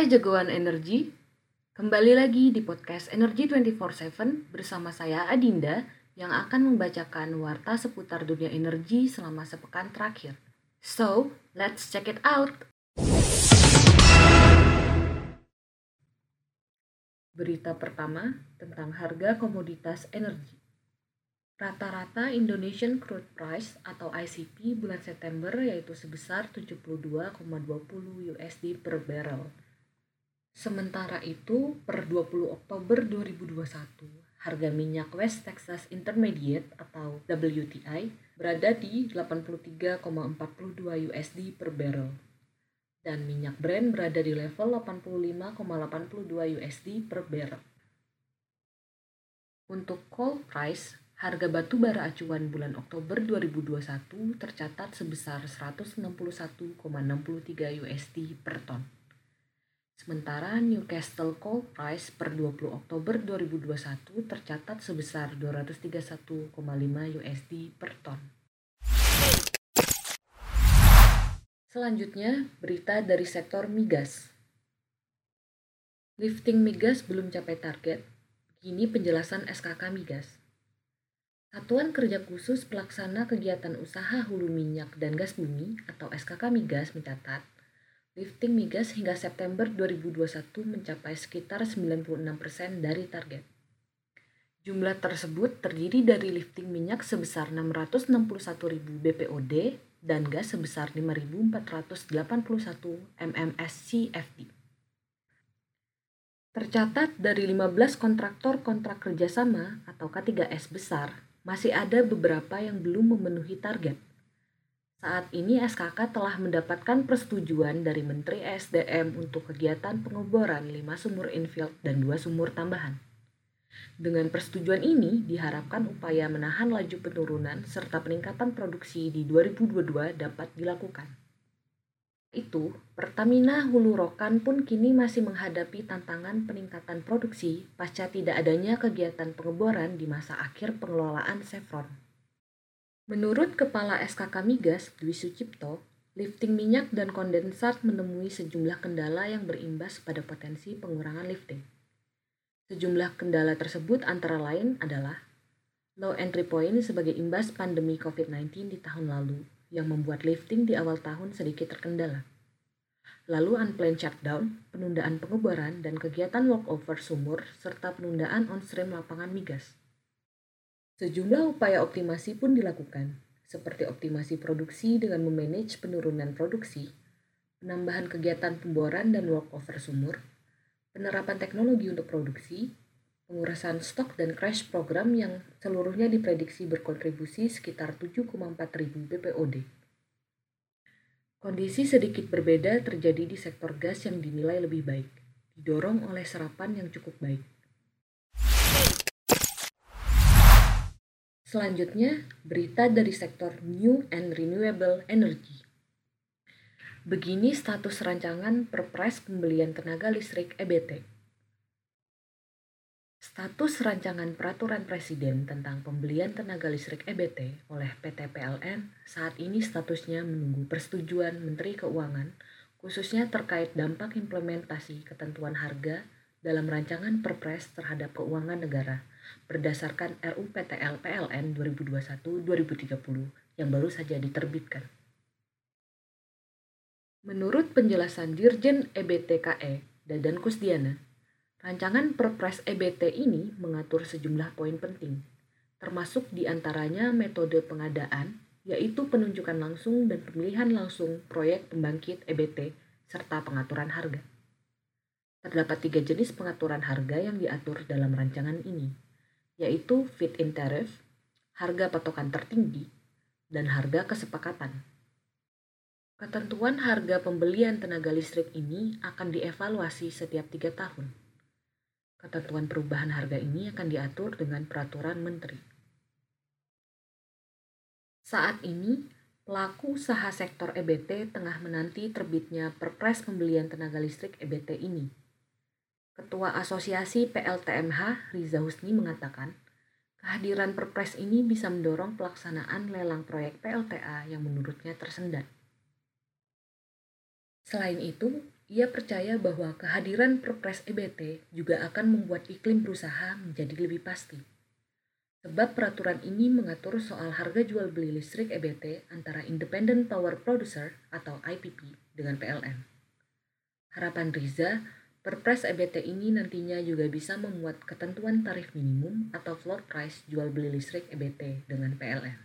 Hai jagoan energi, kembali lagi di podcast Energi 24/7 bersama saya Adinda yang akan membacakan warta seputar dunia energi selama sepekan terakhir. So, let's check it out. Berita pertama tentang harga komoditas energi. Rata-rata Indonesian Crude Price atau ICP bulan September yaitu sebesar 72,20 USD per barrel. Sementara itu, per 20 Oktober 2021, harga minyak West Texas Intermediate atau WTI berada di 83,42 USD per barrel. Dan minyak Brent berada di level 85,82 USD per barrel. Untuk coal price, Harga batu bara acuan bulan Oktober 2021 tercatat sebesar 161,63 USD per ton. Sementara Newcastle Coal Price per 20 Oktober 2021 tercatat sebesar 231,5 USD per ton. Selanjutnya, berita dari sektor migas. Lifting migas belum capai target. Begini penjelasan SKK Migas. Satuan Kerja Khusus Pelaksana Kegiatan Usaha Hulu Minyak dan Gas Bumi atau SKK Migas mencatat, lifting migas hingga September 2021 mencapai sekitar 96% dari target. Jumlah tersebut terdiri dari lifting minyak sebesar 661.000 BPOD dan gas sebesar 5.481 MMSCFD. Tercatat dari 15 kontraktor kontrak kerjasama atau K3S besar masih ada beberapa yang belum memenuhi target. Saat ini SKK telah mendapatkan persetujuan dari Menteri SDM untuk kegiatan pengeboran 5 sumur infill dan 2 sumur tambahan. Dengan persetujuan ini, diharapkan upaya menahan laju penurunan serta peningkatan produksi di 2022 dapat dilakukan itu, Pertamina Hulu Rokan pun kini masih menghadapi tantangan peningkatan produksi pasca tidak adanya kegiatan pengeboran di masa akhir pengelolaan Chevron. Menurut Kepala SKK Migas, Dwi Sucipto, lifting minyak dan kondensat menemui sejumlah kendala yang berimbas pada potensi pengurangan lifting. Sejumlah kendala tersebut antara lain adalah low entry point sebagai imbas pandemi COVID-19 di tahun lalu, yang membuat lifting di awal tahun sedikit terkendala. Lalu unplanned shutdown, penundaan pengeboran, dan kegiatan walkover sumur, serta penundaan on-stream lapangan migas. Sejumlah upaya optimasi pun dilakukan, seperti optimasi produksi dengan memanage penurunan produksi, penambahan kegiatan pemboran dan walkover sumur, penerapan teknologi untuk produksi, pengurasan stok dan crash program yang seluruhnya diprediksi berkontribusi sekitar 7,4 ribu BPOD. Kondisi sedikit berbeda terjadi di sektor gas yang dinilai lebih baik, didorong oleh serapan yang cukup baik. Selanjutnya, berita dari sektor New and Renewable Energy. Begini status rancangan Perpres Pembelian Tenaga Listrik EBT. Status rancangan peraturan presiden tentang pembelian tenaga listrik EBT oleh PT PLN saat ini statusnya menunggu persetujuan Menteri Keuangan khususnya terkait dampak implementasi ketentuan harga dalam rancangan Perpres terhadap keuangan negara berdasarkan RUPTL PLN 2021-2030 yang baru saja diterbitkan. Menurut penjelasan Dirjen EBTKE Dadan Kusdiana, Rancangan Perpres EBT ini mengatur sejumlah poin penting, termasuk di antaranya metode pengadaan, yaitu penunjukan langsung dan pemilihan langsung proyek pembangkit EBT, serta pengaturan harga. Terdapat tiga jenis pengaturan harga yang diatur dalam rancangan ini, yaitu fit-in tariff, harga patokan tertinggi, dan harga kesepakatan. Ketentuan harga pembelian tenaga listrik ini akan dievaluasi setiap tiga tahun Ketentuan perubahan harga ini akan diatur dengan peraturan menteri. Saat ini, pelaku usaha sektor EBT tengah menanti terbitnya Perpres Pembelian Tenaga Listrik EBT ini. Ketua Asosiasi PLTMH Riza Husni mengatakan, kehadiran Perpres ini bisa mendorong pelaksanaan lelang proyek PLTA yang menurutnya tersendat. Selain itu, Ia percaya bahwa kehadiran Perpres EBT juga akan membuat iklim berusaha menjadi lebih pasti. Sebab peraturan ini mengatur soal harga jual beli listrik EBT antara Independent Power Producer atau IPP dengan PLN. Harapan Riza, Perpres EBT ini nantinya juga bisa memuat ketentuan tarif minimum atau floor price jual beli listrik EBT dengan PLN.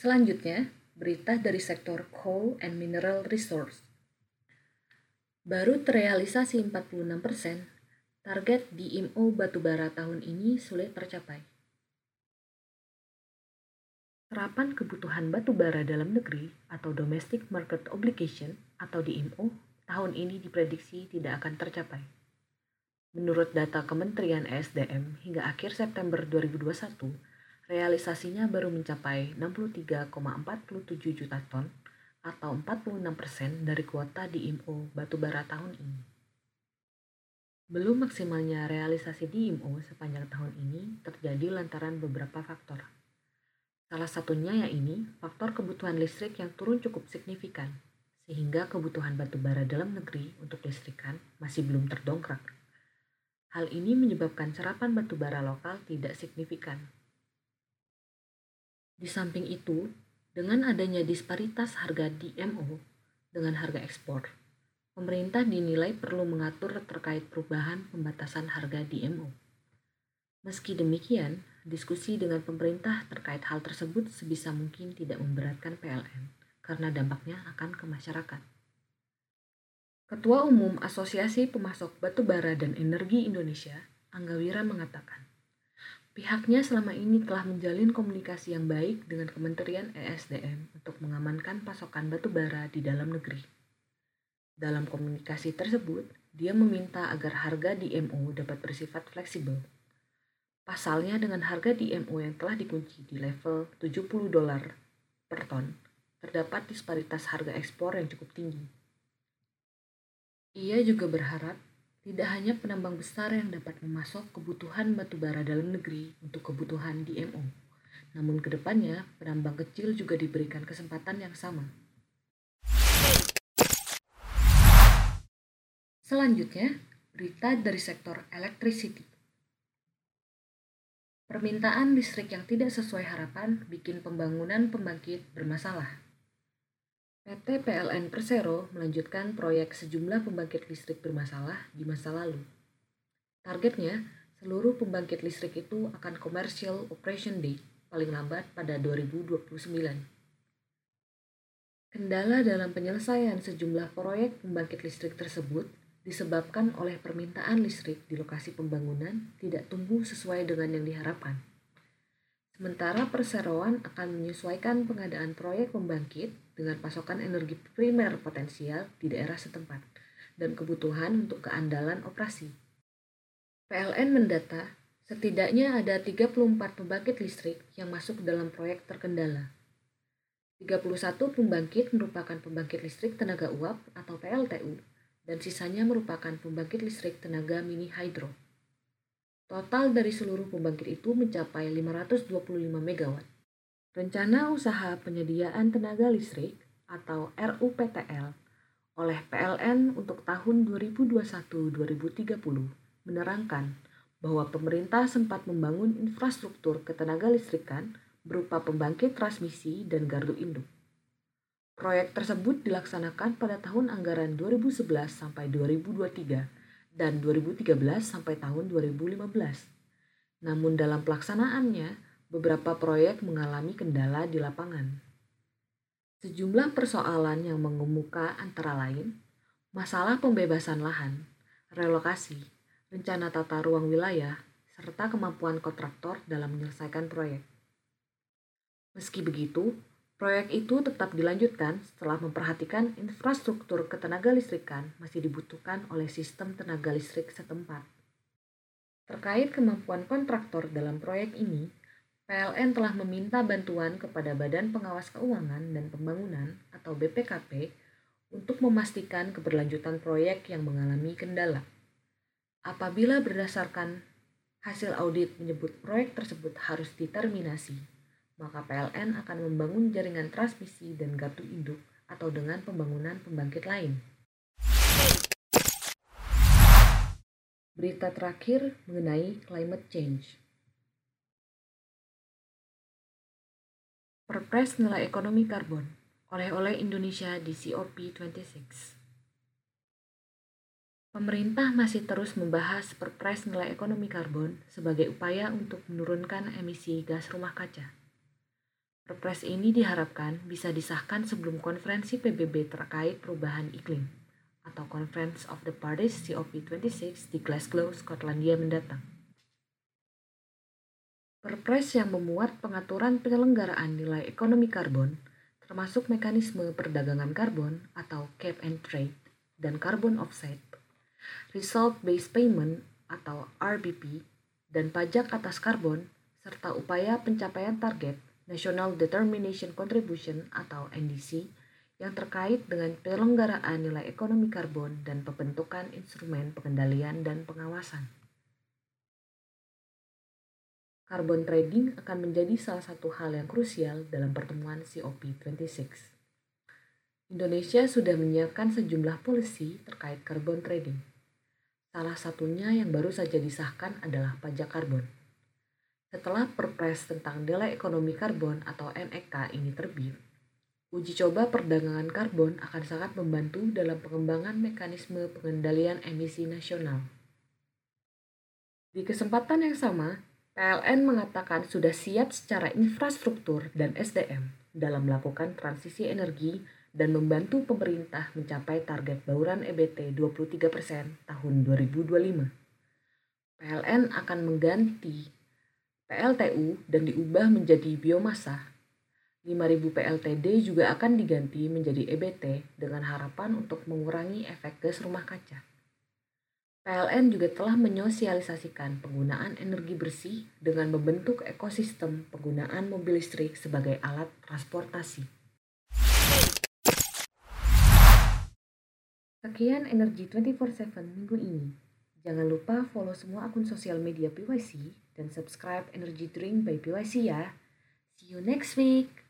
Selanjutnya, berita dari sektor coal and mineral resource. Baru terrealisasi 46%, target di batubara tahun ini sulit tercapai. Serapan kebutuhan batubara dalam negeri atau Domestic Market Obligation atau DMO tahun ini diprediksi tidak akan tercapai. Menurut data Kementerian ESDM hingga akhir September 2021, realisasinya baru mencapai 63,47 juta ton atau 46% dari kuota di IMO batubara tahun ini. Belum maksimalnya realisasi di IMO sepanjang tahun ini terjadi lantaran beberapa faktor. Salah satunya ini faktor kebutuhan listrik yang turun cukup signifikan, sehingga kebutuhan batubara dalam negeri untuk listrikan masih belum terdongkrak. Hal ini menyebabkan serapan batubara lokal tidak signifikan, di samping itu, dengan adanya disparitas harga DMO dengan harga ekspor, pemerintah dinilai perlu mengatur terkait perubahan pembatasan harga DMO. Meski demikian, diskusi dengan pemerintah terkait hal tersebut sebisa mungkin tidak memberatkan PLN karena dampaknya akan ke masyarakat. Ketua Umum Asosiasi Pemasok Batubara dan Energi Indonesia, Angga Wira mengatakan, Pihaknya selama ini telah menjalin komunikasi yang baik dengan Kementerian ESDM untuk mengamankan pasokan batu bara di dalam negeri. Dalam komunikasi tersebut, dia meminta agar harga DMO dapat bersifat fleksibel. Pasalnya dengan harga DMO yang telah dikunci di level 70 dolar per ton, terdapat disparitas harga ekspor yang cukup tinggi. Ia juga berharap tidak hanya penambang besar yang dapat memasok kebutuhan batu bara dalam negeri untuk kebutuhan DMO, namun ke depannya penambang kecil juga diberikan kesempatan yang sama. Selanjutnya, berita dari sektor electricity. Permintaan listrik yang tidak sesuai harapan bikin pembangunan pembangkit bermasalah. PT PLN Persero melanjutkan proyek sejumlah pembangkit listrik bermasalah di masa lalu. Targetnya, seluruh pembangkit listrik itu akan commercial operation date paling lambat pada 2029. Kendala dalam penyelesaian sejumlah proyek pembangkit listrik tersebut disebabkan oleh permintaan listrik di lokasi pembangunan tidak tumbuh sesuai dengan yang diharapkan. Sementara perseroan akan menyesuaikan pengadaan proyek pembangkit dengan pasokan energi primer potensial di daerah setempat dan kebutuhan untuk keandalan operasi. PLN mendata setidaknya ada 34 pembangkit listrik yang masuk dalam proyek terkendala. 31 pembangkit merupakan pembangkit listrik tenaga uap atau PLTU dan sisanya merupakan pembangkit listrik tenaga mini hydro. Total dari seluruh pembangkit itu mencapai 525 MW. Rencana Usaha Penyediaan Tenaga Listrik atau RUPTL oleh PLN untuk tahun 2021-2030 menerangkan bahwa pemerintah sempat membangun infrastruktur ketenaga listrikan berupa pembangkit transmisi dan gardu induk. Proyek tersebut dilaksanakan pada tahun anggaran 2011 sampai 2023 dan 2013 sampai tahun 2015. Namun dalam pelaksanaannya, beberapa proyek mengalami kendala di lapangan. Sejumlah persoalan yang mengemuka antara lain masalah pembebasan lahan, relokasi, rencana tata ruang wilayah, serta kemampuan kontraktor dalam menyelesaikan proyek. Meski begitu, proyek itu tetap dilanjutkan setelah memperhatikan infrastruktur ketenaga listrikan masih dibutuhkan oleh sistem tenaga listrik setempat. Terkait kemampuan kontraktor dalam proyek ini, PLN telah meminta bantuan kepada Badan Pengawas Keuangan dan Pembangunan atau BPKP untuk memastikan keberlanjutan proyek yang mengalami kendala. Apabila berdasarkan hasil audit menyebut proyek tersebut harus diterminasi, maka PLN akan membangun jaringan transmisi dan gardu induk atau dengan pembangunan pembangkit lain. Berita terakhir mengenai climate change. Perpres nilai ekonomi karbon oleh-oleh Indonesia di COP26. Pemerintah masih terus membahas Perpres nilai ekonomi karbon sebagai upaya untuk menurunkan emisi gas rumah kaca. Perpres ini diharapkan bisa disahkan sebelum konferensi PBB terkait perubahan iklim atau Conference of the Parties COP26 di Glasgow, Skotlandia mendatang. Perpres yang memuat pengaturan penyelenggaraan nilai ekonomi karbon, termasuk mekanisme perdagangan karbon atau cap and trade dan carbon offset, result based payment atau RBP, dan pajak atas karbon, serta upaya pencapaian target National Determination Contribution atau NDC yang terkait dengan penyelenggaraan nilai ekonomi karbon dan pembentukan instrumen pengendalian dan pengawasan. Carbon trading akan menjadi salah satu hal yang krusial dalam pertemuan COP26. Indonesia sudah menyiapkan sejumlah polisi terkait carbon trading Salah satunya yang baru saja disahkan adalah pajak karbon. Setelah Perpres tentang nilai ekonomi karbon atau NEK ini terbit, uji coba perdagangan karbon akan sangat membantu dalam pengembangan mekanisme pengendalian emisi nasional. Di kesempatan yang sama, PLN mengatakan sudah siap secara infrastruktur dan SDM dalam melakukan transisi energi dan membantu pemerintah mencapai target bauran EBT 23% tahun 2025. PLN akan mengganti PLTU dan diubah menjadi biomasa. 5.000 PLTD juga akan diganti menjadi EBT dengan harapan untuk mengurangi efek gas rumah kaca. PLN juga telah menyosialisasikan penggunaan energi bersih dengan membentuk ekosistem penggunaan mobil listrik sebagai alat transportasi. Sekian Energi 24/7 minggu ini. Jangan lupa follow semua akun sosial media PYC dan subscribe Energy Drink by PYC ya. See you next week.